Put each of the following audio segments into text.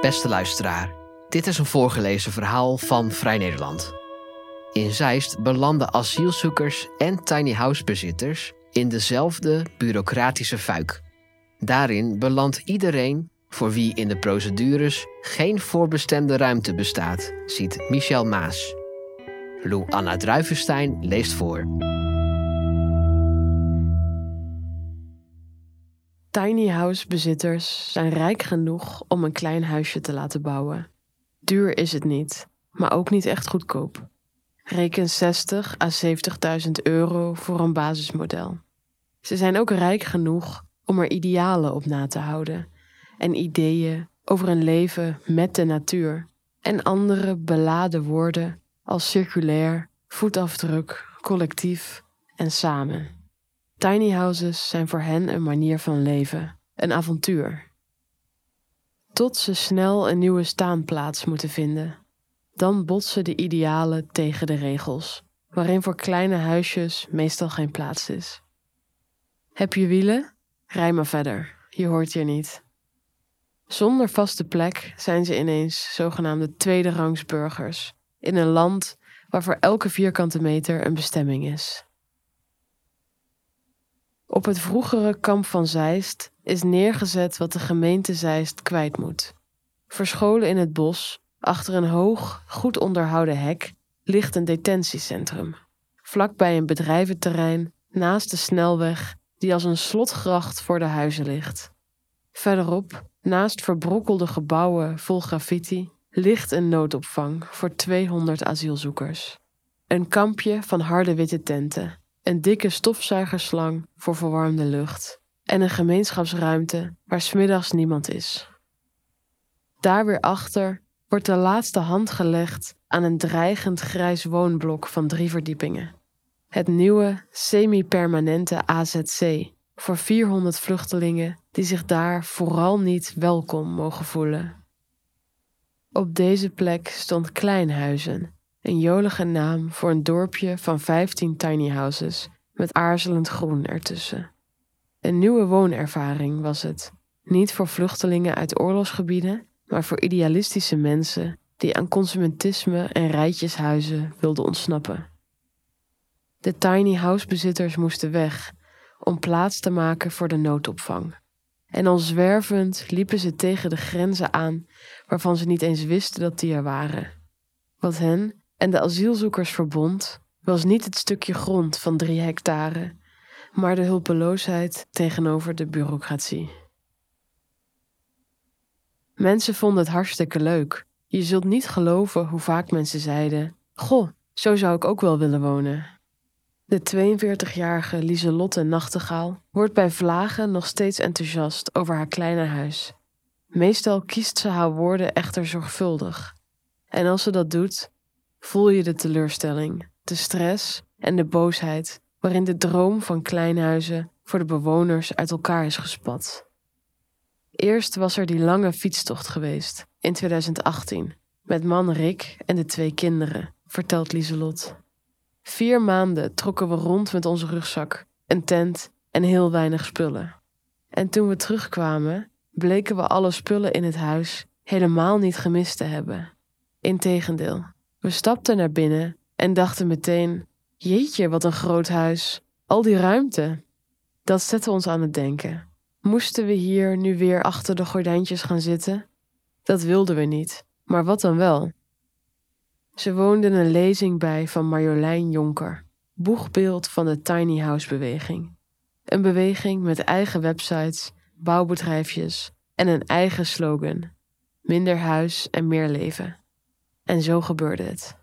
Beste luisteraar, dit is een voorgelezen verhaal van Vrij Nederland. In Zeist belanden asielzoekers en tiny house bezitters in dezelfde bureaucratische fuik. Daarin belandt iedereen voor wie in de procedures geen voorbestemde ruimte bestaat, ziet Michel Maas. Lou Anna Druivenstein leest voor. Tiny house bezitters zijn rijk genoeg om een klein huisje te laten bouwen. Duur is het niet, maar ook niet echt goedkoop. Reken 60 à 70.000 euro voor een basismodel. Ze zijn ook rijk genoeg om er idealen op na te houden en ideeën over een leven met de natuur en andere beladen woorden als circulair, voetafdruk, collectief en samen. Tiny houses zijn voor hen een manier van leven, een avontuur. Tot ze snel een nieuwe staanplaats moeten vinden. Dan botsen de idealen tegen de regels, waarin voor kleine huisjes meestal geen plaats is. Heb je wielen? Rij maar verder, je hoort hier niet. Zonder vaste plek zijn ze ineens zogenaamde tweederangs burgers in een land waar voor elke vierkante meter een bestemming is. Op het vroegere kamp van Zeist is neergezet wat de gemeente Zeist kwijt moet. Verscholen in het bos, achter een hoog, goed onderhouden hek, ligt een detentiecentrum. Vlakbij een bedrijventerrein, naast de snelweg die als een slotgracht voor de huizen ligt. Verderop, naast verbrokkelde gebouwen vol graffiti, ligt een noodopvang voor 200 asielzoekers. Een kampje van harde witte tenten, een dikke stofzuigerslang voor verwarmde lucht en een gemeenschapsruimte waar smiddags niemand is. Daar weer achter wordt de laatste hand gelegd aan een dreigend grijs woonblok van drie verdiepingen. Het nieuwe semi-permanente AZC voor 400 vluchtelingen die zich daar vooral niet welkom mogen voelen. Op deze plek stond Kleinhuizen, een jolige naam voor een dorpje van 15 tiny houses met aarzelend groen ertussen. Een nieuwe woonervaring was het, niet voor vluchtelingen uit oorlogsgebieden, maar voor idealistische mensen die aan consumentisme en rijtjeshuizen wilden ontsnappen. De tiny house bezitters moesten weg om plaats te maken voor de noodopvang. En al zwervend liepen ze tegen de grenzen aan waarvan ze niet eens wisten dat die er waren. Wat hen en de asielzoekers verbond, was niet het stukje grond van drie hectare, maar de hulpeloosheid tegenover de bureaucratie. Mensen vonden het hartstikke leuk. Je zult niet geloven hoe vaak mensen zeiden: Goh, zo zou ik ook wel willen wonen. De 42-jarige Lieselotte Nachtegaal wordt bij vlagen nog steeds enthousiast over haar kleine huis. Meestal kiest ze haar woorden echter zorgvuldig. En als ze dat doet, voel je de teleurstelling, de stress en de boosheid waarin de droom van kleinhuizen voor de bewoners uit elkaar is gespat. Eerst was er die lange fietstocht geweest, in 2018, met man Rick en de twee kinderen, vertelt Lieselot. Vier maanden trokken we rond met onze rugzak, een tent en heel weinig spullen. En toen we terugkwamen, bleken we alle spullen in het huis helemaal niet gemist te hebben. Integendeel, we stapten naar binnen en dachten meteen: Jeetje, wat een groot huis, al die ruimte. Dat zette ons aan het denken. Moesten we hier nu weer achter de gordijntjes gaan zitten? Dat wilden we niet, maar wat dan wel? Ze woonden een lezing bij van Marjolein Jonker, boegbeeld van de tiny house beweging. Een beweging met eigen websites, bouwbedrijfjes en een eigen slogan: minder huis en meer leven. En zo gebeurde het.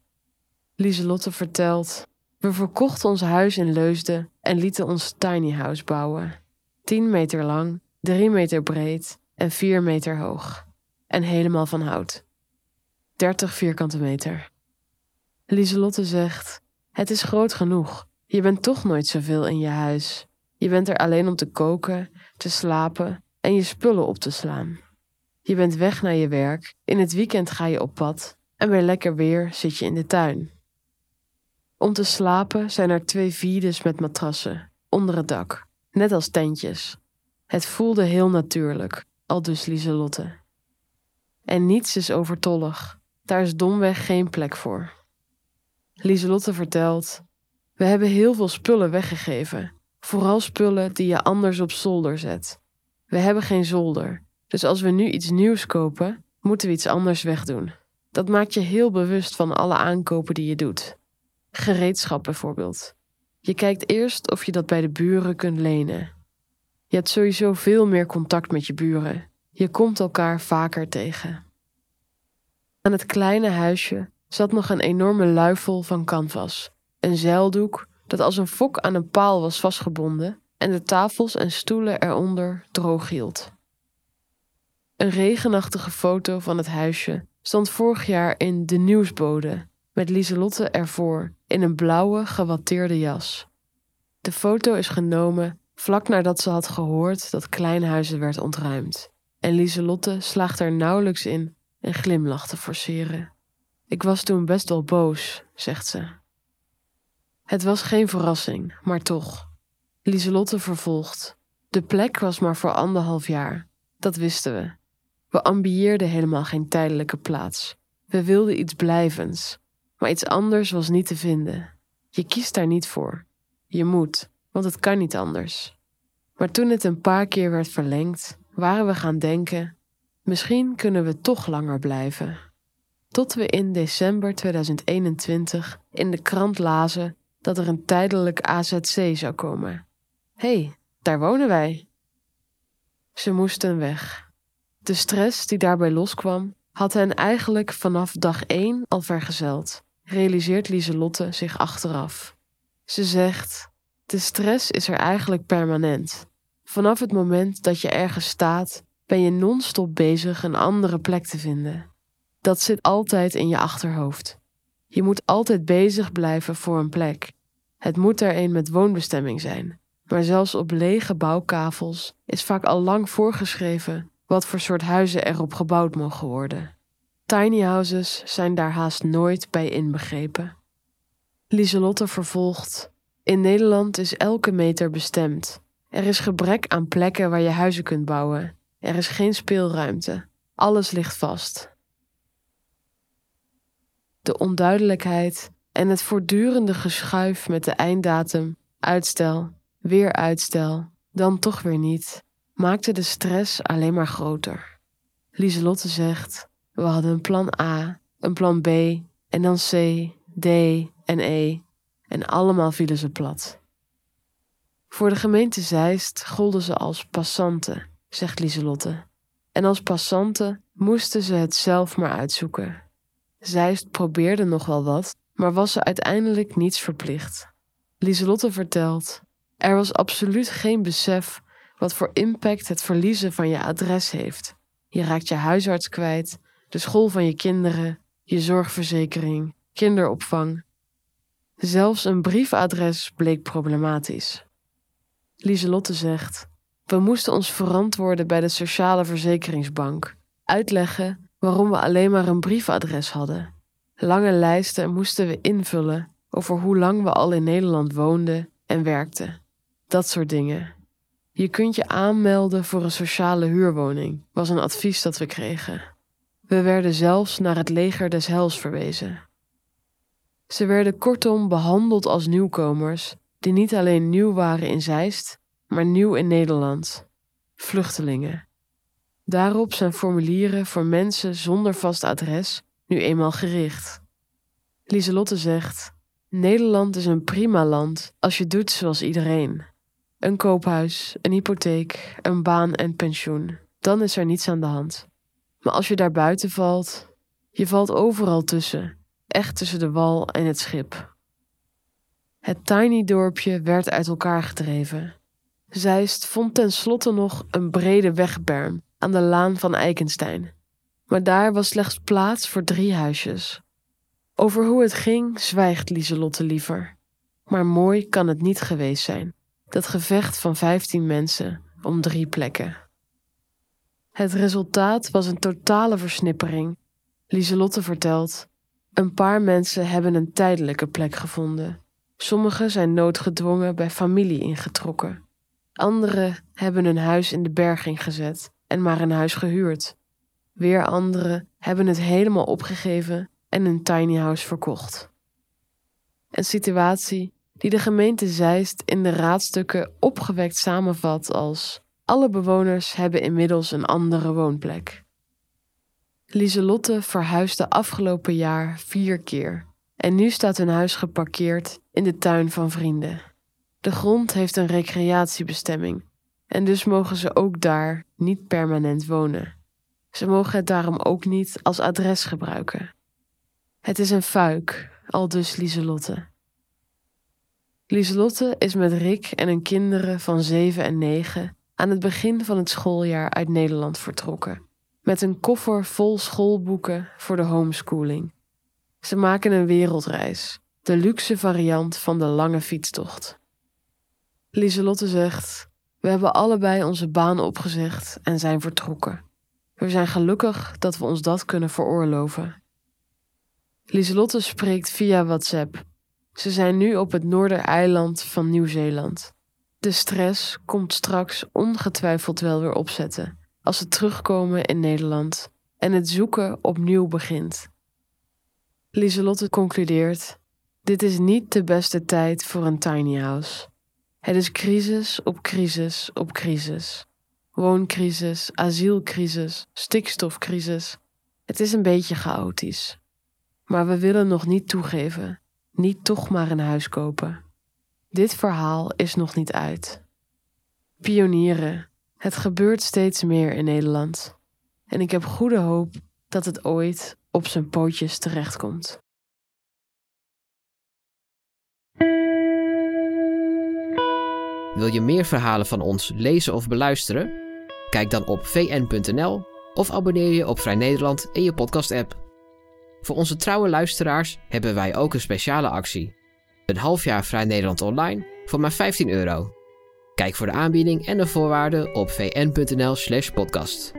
Lieselotte vertelt: We verkochten ons huis in Leusden en lieten ons tiny house bouwen. 10 meter lang, 3 meter breed en 4 meter hoog. En helemaal van hout. 30 vierkante meter. Lieselotte zegt: Het is groot genoeg. Je bent toch nooit zoveel in je huis. Je bent er alleen om te koken, te slapen en je spullen op te slaan. Je bent weg naar je werk, in het weekend ga je op pad en bij lekker weer zit je in de tuin. Om te slapen zijn er twee vierdes met matrassen, onder het dak, net als tentjes. Het voelde heel natuurlijk, al dus Lieselotte. En niets is overtollig. Daar is domweg geen plek voor. Lieselotte vertelt: We hebben heel veel spullen weggegeven. Vooral spullen die je anders op zolder zet. We hebben geen zolder. Dus als we nu iets nieuws kopen, moeten we iets anders wegdoen. Dat maakt je heel bewust van alle aankopen die je doet. Gereedschap bijvoorbeeld. Je kijkt eerst of je dat bij de buren kunt lenen. Je hebt sowieso veel meer contact met je buren. Je komt elkaar vaker tegen. Aan het kleine huisje zat nog een enorme luifel van canvas. Een zeildoek dat als een fok aan een paal was vastgebonden en de tafels en stoelen eronder droog hield. Een regenachtige foto van het huisje stond vorig jaar in De Nieuwsbode met Lieselotte ervoor in een blauwe gewatteerde jas. De foto is genomen vlak nadat ze had gehoord dat Kleinhuizen werd ontruimd. En Lieselotte slaagt er nauwelijks in een glimlach te forceren. Ik was toen best wel boos, zegt ze. Het was geen verrassing, maar toch. Lieselotte vervolgt. De plek was maar voor anderhalf jaar. Dat wisten we. We ambieerden helemaal geen tijdelijke plaats. We wilden iets blijvends. Maar iets anders was niet te vinden. Je kiest daar niet voor. Je moet, want het kan niet anders. Maar toen het een paar keer werd verlengd, waren we gaan denken: misschien kunnen we toch langer blijven. Tot we in december 2021 in de krant lazen dat er een tijdelijk AZC zou komen. Hé, hey, daar wonen wij. Ze moesten weg. De stress die daarbij loskwam, had hen eigenlijk vanaf dag één al vergezeld, realiseert Lieselotte zich achteraf. Ze zegt: De stress is er eigenlijk permanent. Vanaf het moment dat je ergens staat, ben je non-stop bezig een andere plek te vinden. Dat zit altijd in je achterhoofd. Je moet altijd bezig blijven voor een plek. Het moet er een met woonbestemming zijn. Maar zelfs op lege bouwkavels is vaak al lang voorgeschreven wat voor soort huizen erop gebouwd mogen worden. Tiny houses zijn daar haast nooit bij inbegrepen. Lieselotte vervolgt: In Nederland is elke meter bestemd. Er is gebrek aan plekken waar je huizen kunt bouwen. Er is geen speelruimte. Alles ligt vast. De onduidelijkheid en het voortdurende geschuif met de einddatum, uitstel, weer uitstel, dan toch weer niet, maakte de stress alleen maar groter. Lieselotte zegt: We hadden een plan A, een plan B en dan C, D en E. En allemaal vielen ze plat. Voor de gemeente Zeist golden ze als passanten, zegt Lieselotte. En als passanten moesten ze het zelf maar uitzoeken. Zeist probeerde nog wel wat, maar was ze uiteindelijk niets verplicht. Lieselotte vertelt: Er was absoluut geen besef wat voor impact het verliezen van je adres heeft. Je raakt je huisarts kwijt, de school van je kinderen, je zorgverzekering, kinderopvang. Zelfs een briefadres bleek problematisch. Lieselotte zegt: We moesten ons verantwoorden bij de Sociale Verzekeringsbank, uitleggen waarom we alleen maar een briefadres hadden. Lange lijsten moesten we invullen over hoe lang we al in Nederland woonden en werkten. Dat soort dingen. Je kunt je aanmelden voor een sociale huurwoning, was een advies dat we kregen. We werden zelfs naar het leger des hels verwezen. Ze werden kortom behandeld als nieuwkomers die niet alleen nieuw waren in Zeist, maar nieuw in Nederland. Vluchtelingen. Daarop zijn formulieren voor mensen zonder vast adres nu eenmaal gericht. Lieselotte zegt: Nederland is een prima land als je doet zoals iedereen. Een koophuis, een hypotheek, een baan en pensioen. Dan is er niets aan de hand. Maar als je daar buiten valt, je valt overal tussen, echt tussen de wal en het schip. Het tiny dorpje werd uit elkaar gedreven. Zeist vond tenslotte nog een brede wegberm aan de laan van Eikenstein. Maar daar was slechts plaats voor drie huisjes. Over hoe het ging zwijgt Lieselotte liever. Maar mooi kan het niet geweest zijn. Dat gevecht van vijftien mensen om drie plekken. Het resultaat was een totale versnippering. Lieselotte vertelt: Een paar mensen hebben een tijdelijke plek gevonden. Sommigen zijn noodgedwongen bij familie ingetrokken. Anderen hebben een huis in de berging gezet en maar een huis gehuurd. Weer anderen hebben het helemaal opgegeven en hun tiny house verkocht. Een situatie die de gemeente Zeist in de raadstukken opgewekt samenvat als alle bewoners hebben inmiddels een andere woonplek. Lieselotte verhuisde afgelopen jaar vier keer en nu staat hun huis geparkeerd in de tuin van vrienden. De grond heeft een recreatiebestemming en dus mogen ze ook daar niet permanent wonen. Ze mogen het daarom ook niet als adres gebruiken. Het is een fuik, al dus Lieselotte. Lieselotte is met Rick en hun kinderen van 7 en 9 aan het begin van het schooljaar uit Nederland vertrokken. Met een koffer vol schoolboeken voor de homeschooling. Ze maken een wereldreis, de luxe variant van de lange fietstocht. Lieselotte zegt: We hebben allebei onze baan opgezegd en zijn vertrokken. We zijn gelukkig dat we ons dat kunnen veroorloven. Lieselotte spreekt via WhatsApp. Ze zijn nu op het Noordereiland van Nieuw-Zeeland. De stress komt straks ongetwijfeld wel weer opzetten als ze terugkomen in Nederland en het zoeken opnieuw begint. Lieselotte concludeert: Dit is niet de beste tijd voor een tiny house. Het is crisis op crisis op crisis. Wooncrisis, asielcrisis, stikstofcrisis. Het is een beetje chaotisch. Maar we willen nog niet toegeven, niet toch maar een huis kopen. Dit verhaal is nog niet uit. Pionieren, het gebeurt steeds meer in Nederland. En ik heb goede hoop dat het ooit op zijn pootjes terechtkomt. Wil je meer verhalen van ons lezen of beluisteren? Kijk dan op vn.nl of abonneer je op Vrij Nederland in je podcast-app. Voor onze trouwe luisteraars hebben wij ook een speciale actie. Een half jaar Vrij Nederland online voor maar 15 euro. Kijk voor de aanbieding en de voorwaarden op vn.nl/podcast.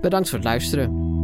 Bedankt voor het luisteren.